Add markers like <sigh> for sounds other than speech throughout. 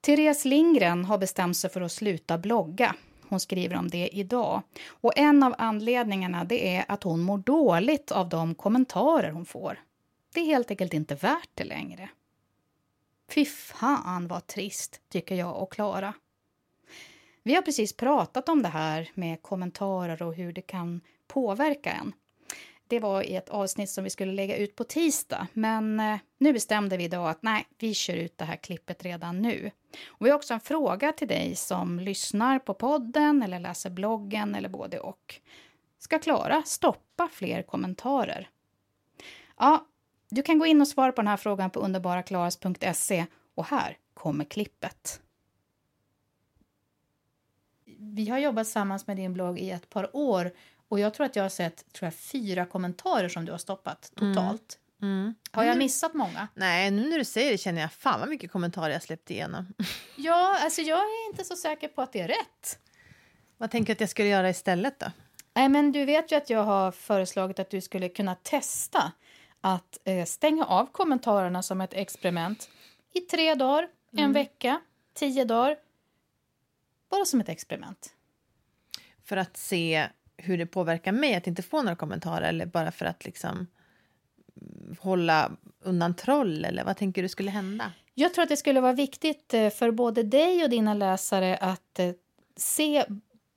Therese Lindgren har bestämt sig för att sluta blogga. Hon skriver om det idag. Och en av anledningarna det är att hon mår dåligt av de kommentarer hon får. Det är helt enkelt inte värt det längre. Fy fan vad trist, tycker jag och Klara. Vi har precis pratat om det här med kommentarer och hur det kan påverka en. Det var i ett avsnitt som vi skulle lägga ut på tisdag, men eh, nu bestämde vi idag att nej, vi kör ut det här klippet redan nu. Och vi har också en fråga till dig som lyssnar på podden eller läser bloggen eller både och. Ska Klara stoppa fler kommentarer? Ja, du kan gå in och svara på den här frågan på underbaraklaras.se och här kommer klippet. Vi har jobbat tillsammans med din blogg i ett par år och jag tror att jag har sett tror jag, fyra kommentarer som du har stoppat totalt. Mm. Mm. Har jag missat många? Nej, nu när du säger det känner jag fan vad mycket kommentarer jag släppt igenom. <laughs> ja, alltså jag är inte så säker på att det är rätt. Vad tänker du att jag skulle göra istället då? Nej, men du vet ju att jag har föreslagit att du skulle kunna testa att eh, stänga av kommentarerna som ett experiment i tre dagar, mm. en vecka, tio dagar. Bara som ett experiment. För att se hur det påverkar mig att inte få några kommentarer eller bara för att liksom hålla undan troll eller vad tänker du skulle hända? Jag tror att det skulle vara viktigt eh, för både dig och dina läsare att eh, se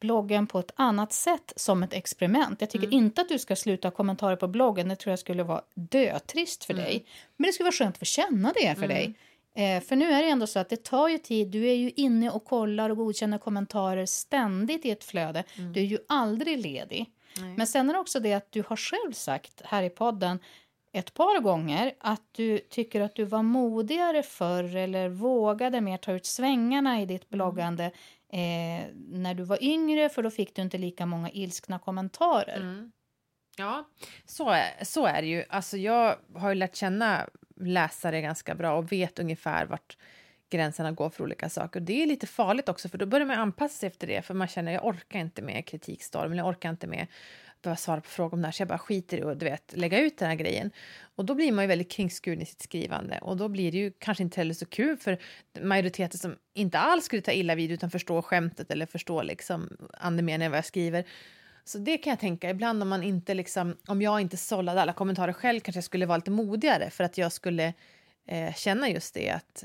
bloggen på ett annat sätt som ett experiment. Jag tycker mm. inte att du ska sluta kommentarer på bloggen. Det tror jag skulle vara dötrist för mm. dig. Men det skulle vara skönt att få känna det för mm. dig. Eh, för nu är det ändå så att det tar ju tid. Du är ju inne och kollar och godkänner kommentarer ständigt i ett flöde. Mm. Du är ju aldrig ledig. Nej. Men sen är det också det att du har själv sagt här i podden ett par gånger att du tycker att du var modigare förr eller vågade mer ta ut svängarna i ditt mm. bloggande eh, när du var yngre för då fick du inte lika många ilskna kommentarer. Mm. Ja, så är, så är det ju. Alltså jag har ju lärt känna läsare ganska bra och vet ungefär vart gränserna går för olika saker. Och det är lite farligt också, för då börjar man anpassa sig efter det, för man känner jag orkar inte med kritikstorm, eller jag orkar inte med behöva svara på frågor om det här, så jag bara skiter i och du vet, lägga ut den här grejen. Och då blir man ju väldigt kringskuren i sitt skrivande och då blir det ju kanske inte heller så kul för majoriteten som inte alls skulle ta illa vid utan förstå skämtet eller förstå liksom andemeningen vad jag skriver. Så det kan jag tänka, ibland om man inte liksom, om jag inte sållade alla kommentarer själv kanske jag skulle vara lite modigare för att jag skulle eh, känna just det att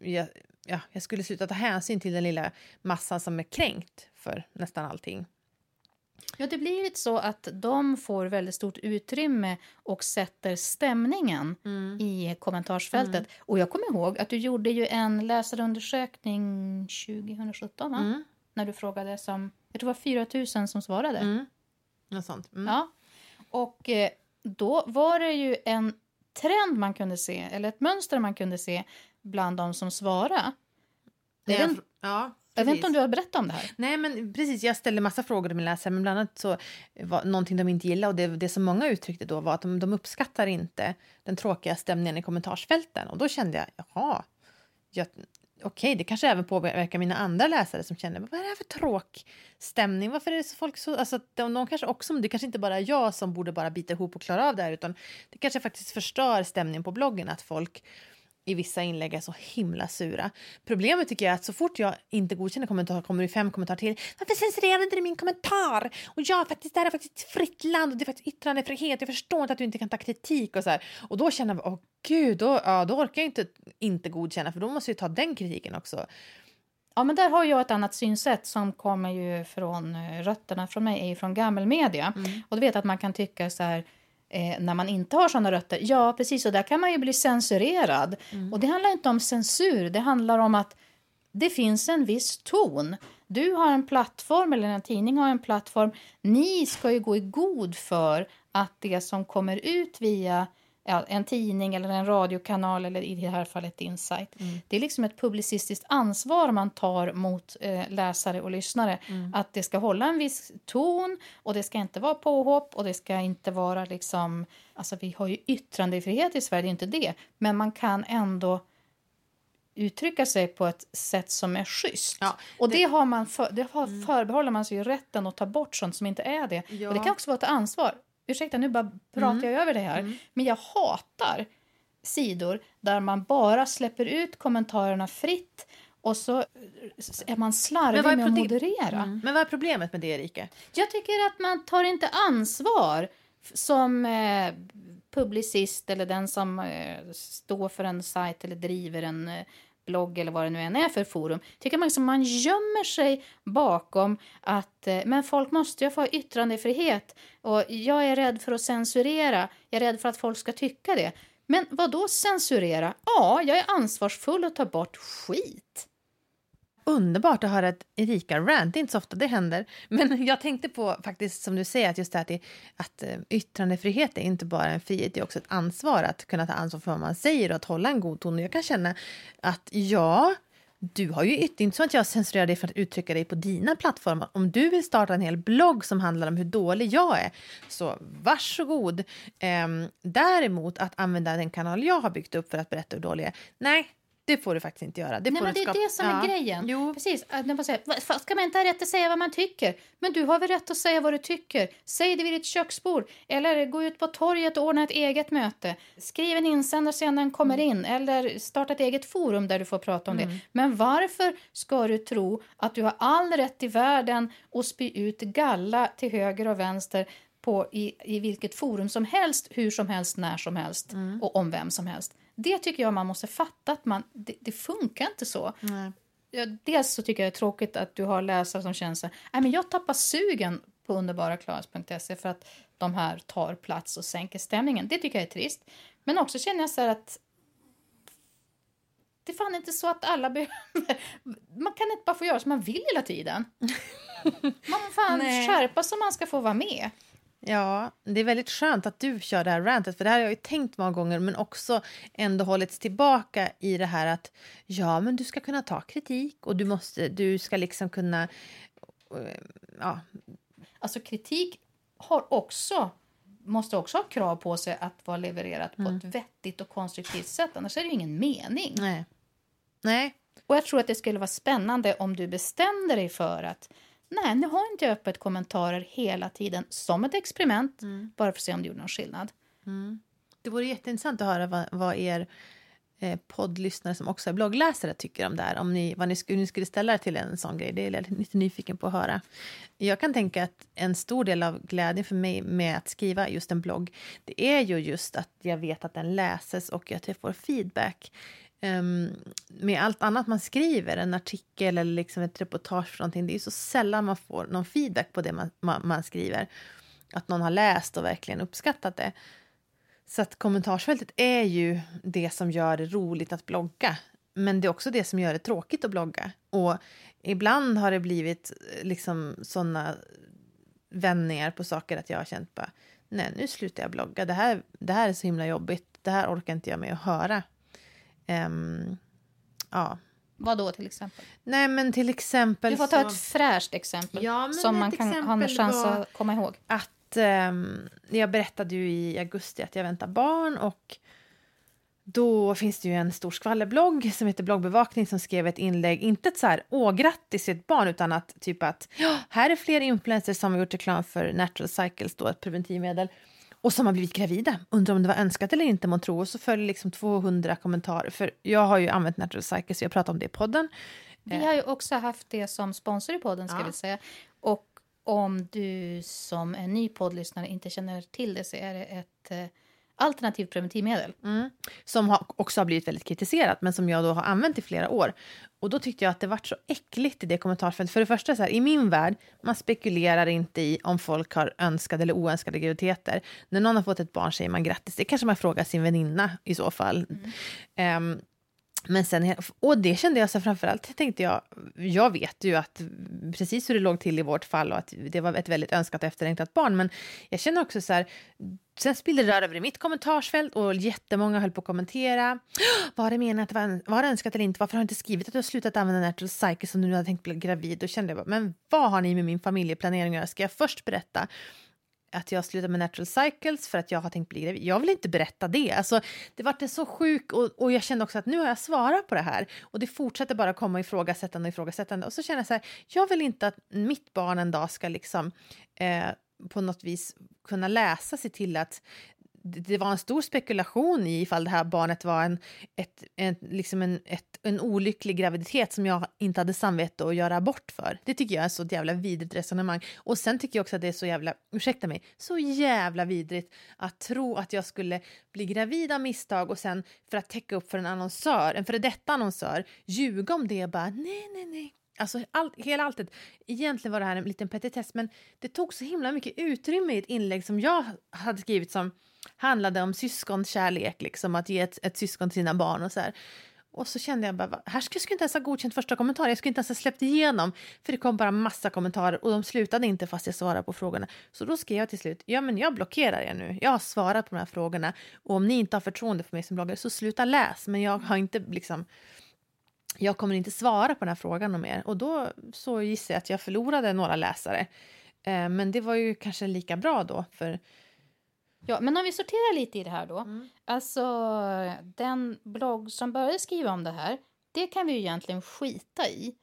jag, ja, jag skulle sluta ta hänsyn till den lilla massan som är kränkt för nästan allting. Ja, det blir lite så att de får väldigt stort utrymme och sätter stämningen mm. i kommentarsfältet. Mm. Och jag kommer ihåg att du gjorde ju en läsarundersökning 2017, va? Mm. När du frågade som, jag tror det var 4 000 som svarade. Mm. Något sånt. Mm. Ja. Och eh, då var det ju en trend man kunde se, eller ett mönster man kunde se bland de som svarade. Är en, ja. Jag vet inte om du har berättat om det här? Nej, men precis. Jag ställde massa frågor till min läsare, men bland annat så var någonting de inte gillade och det, det som många uttryckte då var att de, de uppskattar inte den tråkiga stämningen i kommentarsfälten. Och då kände jag, jaha, jag, okej, det kanske även påverkar mina andra läsare som känner, vad är det här för tråk stämning? Varför är det så folk så, alltså de, de kanske också, det kanske inte bara är jag som borde bara bita ihop och klara av det här, utan det kanske faktiskt förstör stämningen på bloggen att folk i vissa inlägg är så himla sura. Problemet tycker jag är att så fort jag inte godkänner kommentarer kommer det fem kommentarer till. Varför censurerar inte du min kommentar? Och jag faktiskt, det här är faktiskt ett fritt land och det är faktiskt yttrandefrihet. Jag förstår inte att du inte kan ta kritik och så här. Och då känner jag, åh gud, då, ja, då orkar jag inte inte godkänna för då måste jag ta den kritiken också. Ja, men där har jag ett annat synsätt som kommer ju från eh, rötterna från mig, är ju från gammelmedia. Mm. Och du vet att man kan tycka så här, eh, när man inte har såna rötter. Ja, precis, och där kan man ju bli censurerad. Mm. Och det handlar inte om censur, det handlar om att det finns en viss ton. Du har en plattform, eller en tidning har en plattform. Ni ska ju gå i god för att det som kommer ut via ja, en tidning eller en radiokanal eller i det här fallet Insight. Mm. Det är liksom ett publicistiskt ansvar man tar mot eh, läsare och lyssnare. Mm. Att det ska hålla en viss ton och det ska inte vara påhopp och det ska inte vara liksom... Alltså vi har ju yttrandefrihet i Sverige, det är inte det. Men man kan ändå uttrycka sig på ett sätt som är schysst. Ja, det, och det, har man för, det har, mm. förbehåller man sig ju rätten att ta bort sånt som inte är det. Ja. Och det kan också vara ett ansvar ursäkta nu bara pratar mm. jag över det här, mm. men jag hatar sidor där man bara släpper ut kommentarerna fritt och så är man slarvig är med att moderera. Mm. Men vad är problemet med det, Erika? Jag tycker att man tar inte ansvar som eh, publicist eller den som eh, står för en sajt eller driver en eh, blogg eller vad det nu än är för forum. Tycker man liksom man gömmer sig bakom att eh, men folk måste ju få ha yttrandefrihet och jag är rädd för att censurera. Jag är rädd för att folk ska tycka det. Men vad då censurera? Ja, jag är ansvarsfull och tar bort skit. Underbart att höra ett Erika-rant. Det är inte så ofta det händer. <laughs> Men jag tänkte på, faktiskt som du säger, att just det här att, eh, yttrandefrihet är inte bara en frihet, det är också ett ansvar att kunna ta ansvar för vad man säger och att hålla en god ton. Och jag kan känna att ja, du har ju ytt- inte så att jag censurerar dig för att uttrycka dig på dina plattformar. Om du vill starta en hel blogg som handlar om hur dålig jag är, så varsågod. Ehm, däremot att använda den kanal jag har byggt upp för att berätta hur dålig jag är, nej, det får du faktiskt inte göra. Det, Nej, men det är det som Ja. är grejen. Jo. Precis. Att man bara säger, "Va- fan, ska man inte ha rätt att säga vad man tycker? Men du har väl rätt att säga vad du tycker? Säg det vid ditt köksbord. Eller gå ut på torget och ordna ett eget möte. Skriv en insändare sen den kommer Mm. in. Eller starta ett eget forum där du får prata om det. Men varför ska du tro att du har all rätt i världen att spy ut galla till höger och vänster på, i, i vilket forum som helst, hur som helst, när som helst Mm. och om vem som helst. Det tycker jag man måste fatta att man, det, det funkar inte så. Nej. Dels så tycker jag det är tråkigt att du har läsare som känner sig, nej men jag tappar sugen på underbaraklaras.se för att de här tar plats och sänker stämningen. Det tycker jag är trist. Men också känner jag så här att det är fan inte så att alla <laughs> behöver... Man kan inte bara få göra som man vill hela tiden. <laughs> Man får fan skärpa sig om man ska få vara med. Ja, det är väldigt skönt att du kör det här rantet, för det här har jag ju tänkt många gånger, men också ändå hållits tillbaka i det här att ja, men du ska kunna ta kritik och du måste, du ska liksom kunna, eh, ja, Alltså kritik har också, måste också ha krav på sig att vara levererat på ett vettigt och konstruktivt sätt. Annars är det ju ingen mening. nej, nej, Och jag tror att det skulle vara spännande om du bestämde dig för att nej, nu har inte jag öppet kommentarer hela tiden som ett experiment, bara för att se om det gjorde någon skillnad. Det vore jätteintressant att höra vad, vad er eh, poddlyssnare som också är bloggläsare tycker om det här. Om ni, vad ni, skulle, ni skulle ställa er till en sån grej. Det är jag lite nyfiken på att höra. Jag kan tänka att en stor del av glädjen för mig med att skriva just en blogg, det är ju just att jag vet att den läses och att jag får feedback um, med allt annat man skriver, en artikel eller liksom ett reportage för någonting, det är så sällan man får någon feedback på det man, man, man skriver. Att någon har läst och verkligen uppskattat det. Så att kommentarsfältet är ju det som gör det roligt att blogga. Men det är också det som gör det tråkigt att blogga. Och ibland har det blivit eh, liksom såna vändningar på saker att jag har känt bara, nej nu slutar jag blogga. Det här, det här är så himla jobbigt. Det här orkar inte jag med att höra. Ehm, ja. Vad då till exempel? Nej men till exempel Du får ta så- ett fräscht exempel Ja, som man kan ha en chans att komma ihåg. att ehm, jag berättade ju i augusti att jag väntar barn och då finns det ju en stor skvallerblogg som heter Bloggbevakning som skrev ett inlägg, inte ett så här åh grattis till ett barn utan att typ att ja, här är fler influencers som har gjort reklam för Natural Cycles då ett preventivmedel och som har blivit gravida. Undrar om det var önskat eller inte man tror och så följer liksom 200 kommentarer för jag har ju använt Natural Cycles så jag pratar om det i podden. Vi har ju också haft det som sponsor i podden, ska Ja. vi säga. Och om du som en ny poddlyssnare inte känner till det så är det ett eh, alternativt preventivmedel. Mm. Som har, också har blivit väldigt kritiserat, men som jag då har använt i flera år. Och då tyckte jag att det var så äckligt i det kommentarsfältet. För det första, så här, i min värld, man spekulerar inte i om folk har önskade eller oönskade graviditeter. När någon har fått ett barn säger man grattis. Det kanske man frågar sin väninna i så fall. Ehm, men sen, och det kände jag så framförallt, tänkte jag, jag vet ju att precis hur det låg till i vårt fall och att det var ett väldigt önskat och efterlängtat barn, men jag känner också så här, sen spillde det rör över i mitt kommentarsfält och jättemånga höll på att kommentera. <gasps> Var det menat, var, var det önskat eller inte? Varför har du inte skrivit att du har slutat använda Natural Cycle som du nu hade tänkt bli gravid? Då kände jag men vad har ni med min familjeplanering att göra? Ska jag först berätta att jag slutar med natural cycles för att jag har tänkt bli gravid. Jag vill inte berätta det. Alltså, det var så sjuk och, och jag kände också att nu har jag svarat på det här och det fortsätter bara komma ifrågasättande och ifrågasättande och så känner jag så här, jag vill inte att mitt barn en dag ska liksom eh, på något vis kunna läsa sig till att det var en stor spekulation i ifall det här barnet var en, ett, en, liksom en, ett, en olycklig graviditet som jag inte hade samvete att göra abort för. Det tycker jag är så ett jävla vidrigt resonemang. Och sen tycker jag också att det är så jävla, ursäkta mig, så jävla vidrigt att tro att jag skulle bli gravid av misstag och sen för att täcka upp för en annonsör, en före detta annonsör, ljuga om det och bara nej, nej, nej. Alltså all, hela alltet. Egentligen var det här en liten petitess men det tog så himla mycket utrymme i ett inlägg som jag hade skrivit som handlade om syskonkärlek, liksom att ge ett, ett syskon till sina barn och så här. Och så kände jag bara, här skulle jag inte ens ha godkänt första kommentaren, jag skulle inte ens ha släppt igenom. För det kom bara massa kommentarer och de slutade inte fast jag svarade på frågorna. Så då skrev jag till slut, ja men jag blockerar er nu, jag har svarat på de här frågorna. Och om ni inte har förtroende för mig som bloggare så sluta läs, men jag har inte liksom jag kommer inte svara på den här frågan om er. Och då så gissar jag att jag förlorade några läsare. Eh, men det var ju kanske lika bra då, för Ja, men om vi sorterar lite i det här då. Alltså, den blogg som började skriva om det här, det kan vi ju egentligen skita i.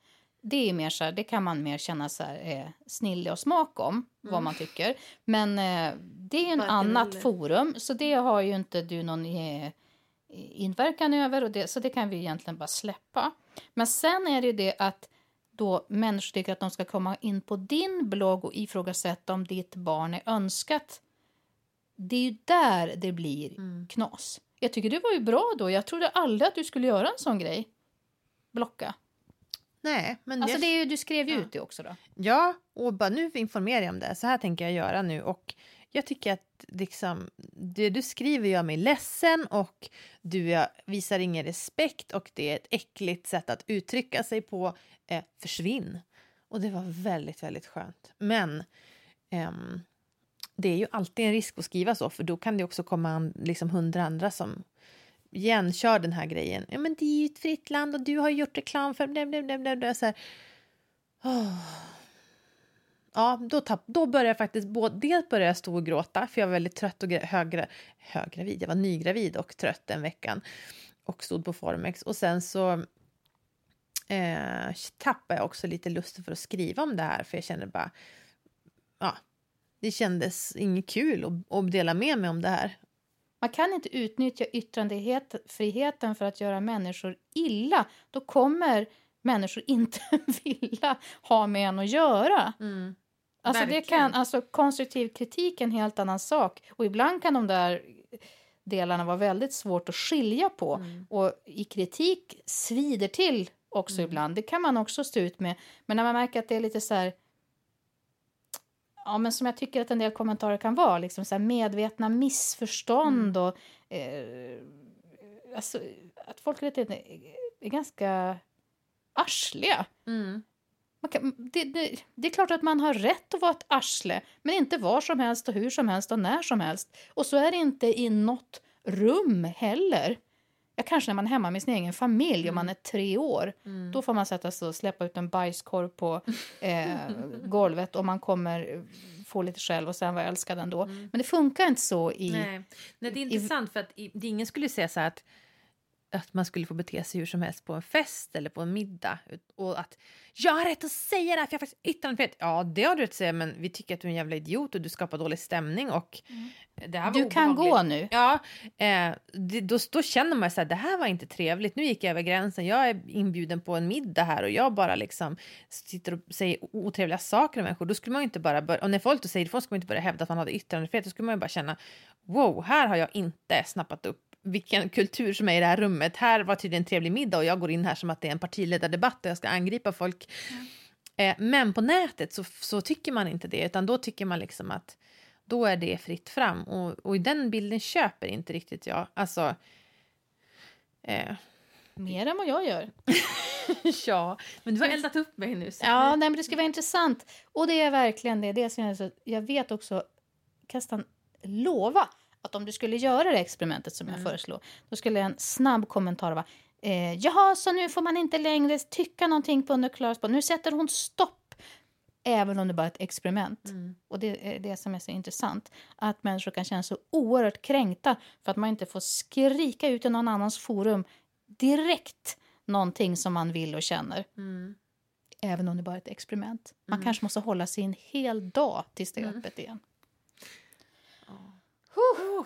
Det är mer så här, det kan man mer känna så här, eh, snille och smak om, vad man tycker. Men eh, det är en Varken annat eller. forum, så det har ju inte du någon eh, inverkan över, och det, så det kan vi egentligen bara släppa. Men sen är det ju det att då människor tycker att de ska komma in på din blogg och ifrågasätta om ditt barn är önskat. Det är ju där det blir knas. Jag tycker det var ju bra då. Jag trodde aldrig att du skulle göra en sån grej. Blocka. nej. Men Alltså det är ju, du skrev ju ut det också då. Ja, och bara nu informerar jag om det. Så här tänker jag göra nu. Och jag tycker att liksom, det du skriver gör mig ledsen och du visar ingen respekt och det är ett äckligt sätt att uttrycka sig på. Eh, försvinn. Och det var väldigt, väldigt skönt. Men ehm, det är ju alltid en risk att skriva så för då kan det också komma an, liksom hundra andra som igenkör den här grejen. Ja, men det är ju ett fritt land och du har gjort reklam för... Bla, bla, bla, bla, så här. Ja, då, tapp, då började jag faktiskt... Både, dels började jag stå och gråta, för jag var väldigt trött och högra, höggravid. Jag var nygravid och trött den veckan och stod på Formex. Och sen så eh, tappade jag också lite lusten för att skriva om det här, för jag kände bara... Ja, det kändes inget kul att, att dela med mig om det här. Man kan inte utnyttja yttrandefriheten för att göra människor illa. Då kommer människor <laughs> inte vilja ha med en att göra. Alltså det kan, alltså konstruktiv kritik är en helt annan sak. Och ibland kan de där delarna vara väldigt svårt att skilja på. Och i kritik svider till också ibland. Det kan man också stå ut med. Men när man märker att det är lite så här... Ja, men som jag tycker att en del kommentarer kan vara. Liksom så medvetna missförstånd och... Eh, alltså, att folk är, lite, är ganska arsliga. Man kan, det, det, det är klart att man har rätt att vara ett arsle, men inte var som helst och hur som helst och när som helst. Och så är det inte i något rum heller. Ja, kanske när man är hemma med sin egen familj och man är tre år. Då får man sätta sig och släppa ut en bajskorv på <laughs> eh, golvet och man kommer få lite själv och sen vara älskad ändå. Men det funkar inte så i... Nej. Nej, det är intressant för att i- ingen skulle säga så här att, att man skulle få bete sig hur som helst på en fest eller på en middag. Och att jag har rätt att säga det här för jag har faktiskt yttrandefrihet. Ja, det har du rätt att säga men vi tycker att du är en jävla idiot och du skapar dålig stämning och det här var Du kan obehagligt. gå nu. Ja, eh, det, då, då känner man så här, det här var inte trevligt. Nu gick jag över gränsen. Jag är inbjuden på en middag här och jag bara liksom sitter och säger otrevliga saker om människor. Då skulle man ju inte bara börja, och när folk då säger ifrån ska man inte börja hävda att man hade yttrandefrihet. Då skulle man ju bara känna, wow, här har jag inte snappat upp vilken kultur som är i det här rummet. Här var tydligen en trevlig middag och jag går in här som att det är en partiledardebatt och jag ska angripa folk. Eh, men på nätet så, så tycker man inte det, utan då tycker man liksom att då är det fritt fram. Och, och i den bilden köper inte riktigt jag. Alltså... Eh, Mer än vad jag gör. <laughs> ja, men du har eldat upp mig nu. Så. Ja, nej, men det ska vara intressant. Och det är verkligen det. det som jag, så, jag vet också, kan nästan lova att om du skulle göra det experimentet som jag föreslår, då skulle en snabb kommentar vara eh, Jaha, så nu får man inte längre tycka någonting på under Klaras barn. Nu sätter hon stopp. Även om det bara är ett experiment. Och det är det som är så intressant. Att människor kan känna sig oerhört kränkta för att man inte får skrika ut i någon annans forum direkt någonting som man vill och känner. Även om det bara är ett experiment. Man kanske måste hålla sig en hel dag tills det är öppet igen. Whew.